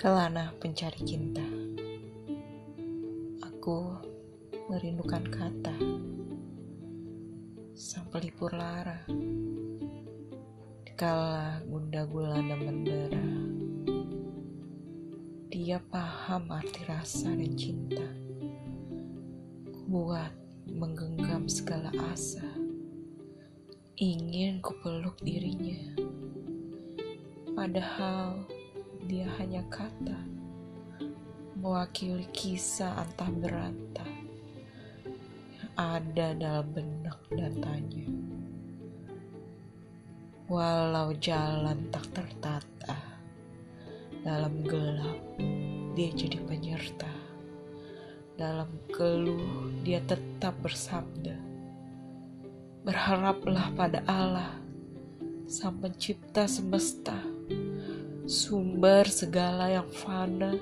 Kelana pencari cinta. Aku merindukan kata. Sang pelipur lara. Dikala gunda gulana mendera. Dia paham arti rasa dan cinta. Kuat menggenggam segala asa. Ingin kupeluk dirinya. Padahal dia hanya kata mewakili kisah antah berantah yang ada dalam benak dan tanya. Walau jalan tak tertata, dalam gelap dia jadi penyerta. Dalam keluh dia tetap bersabda. Berharaplah pada Allah, Sang Pencipta semesta sumber segala yang fana,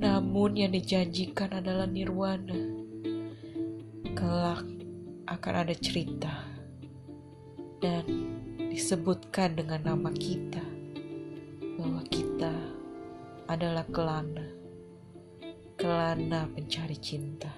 namun yang dijanjikan adalah nirwana. Kelak akan ada cerita dan disebutkan dengan nama kita bahwa kita adalah kelana, kelana pencari cinta.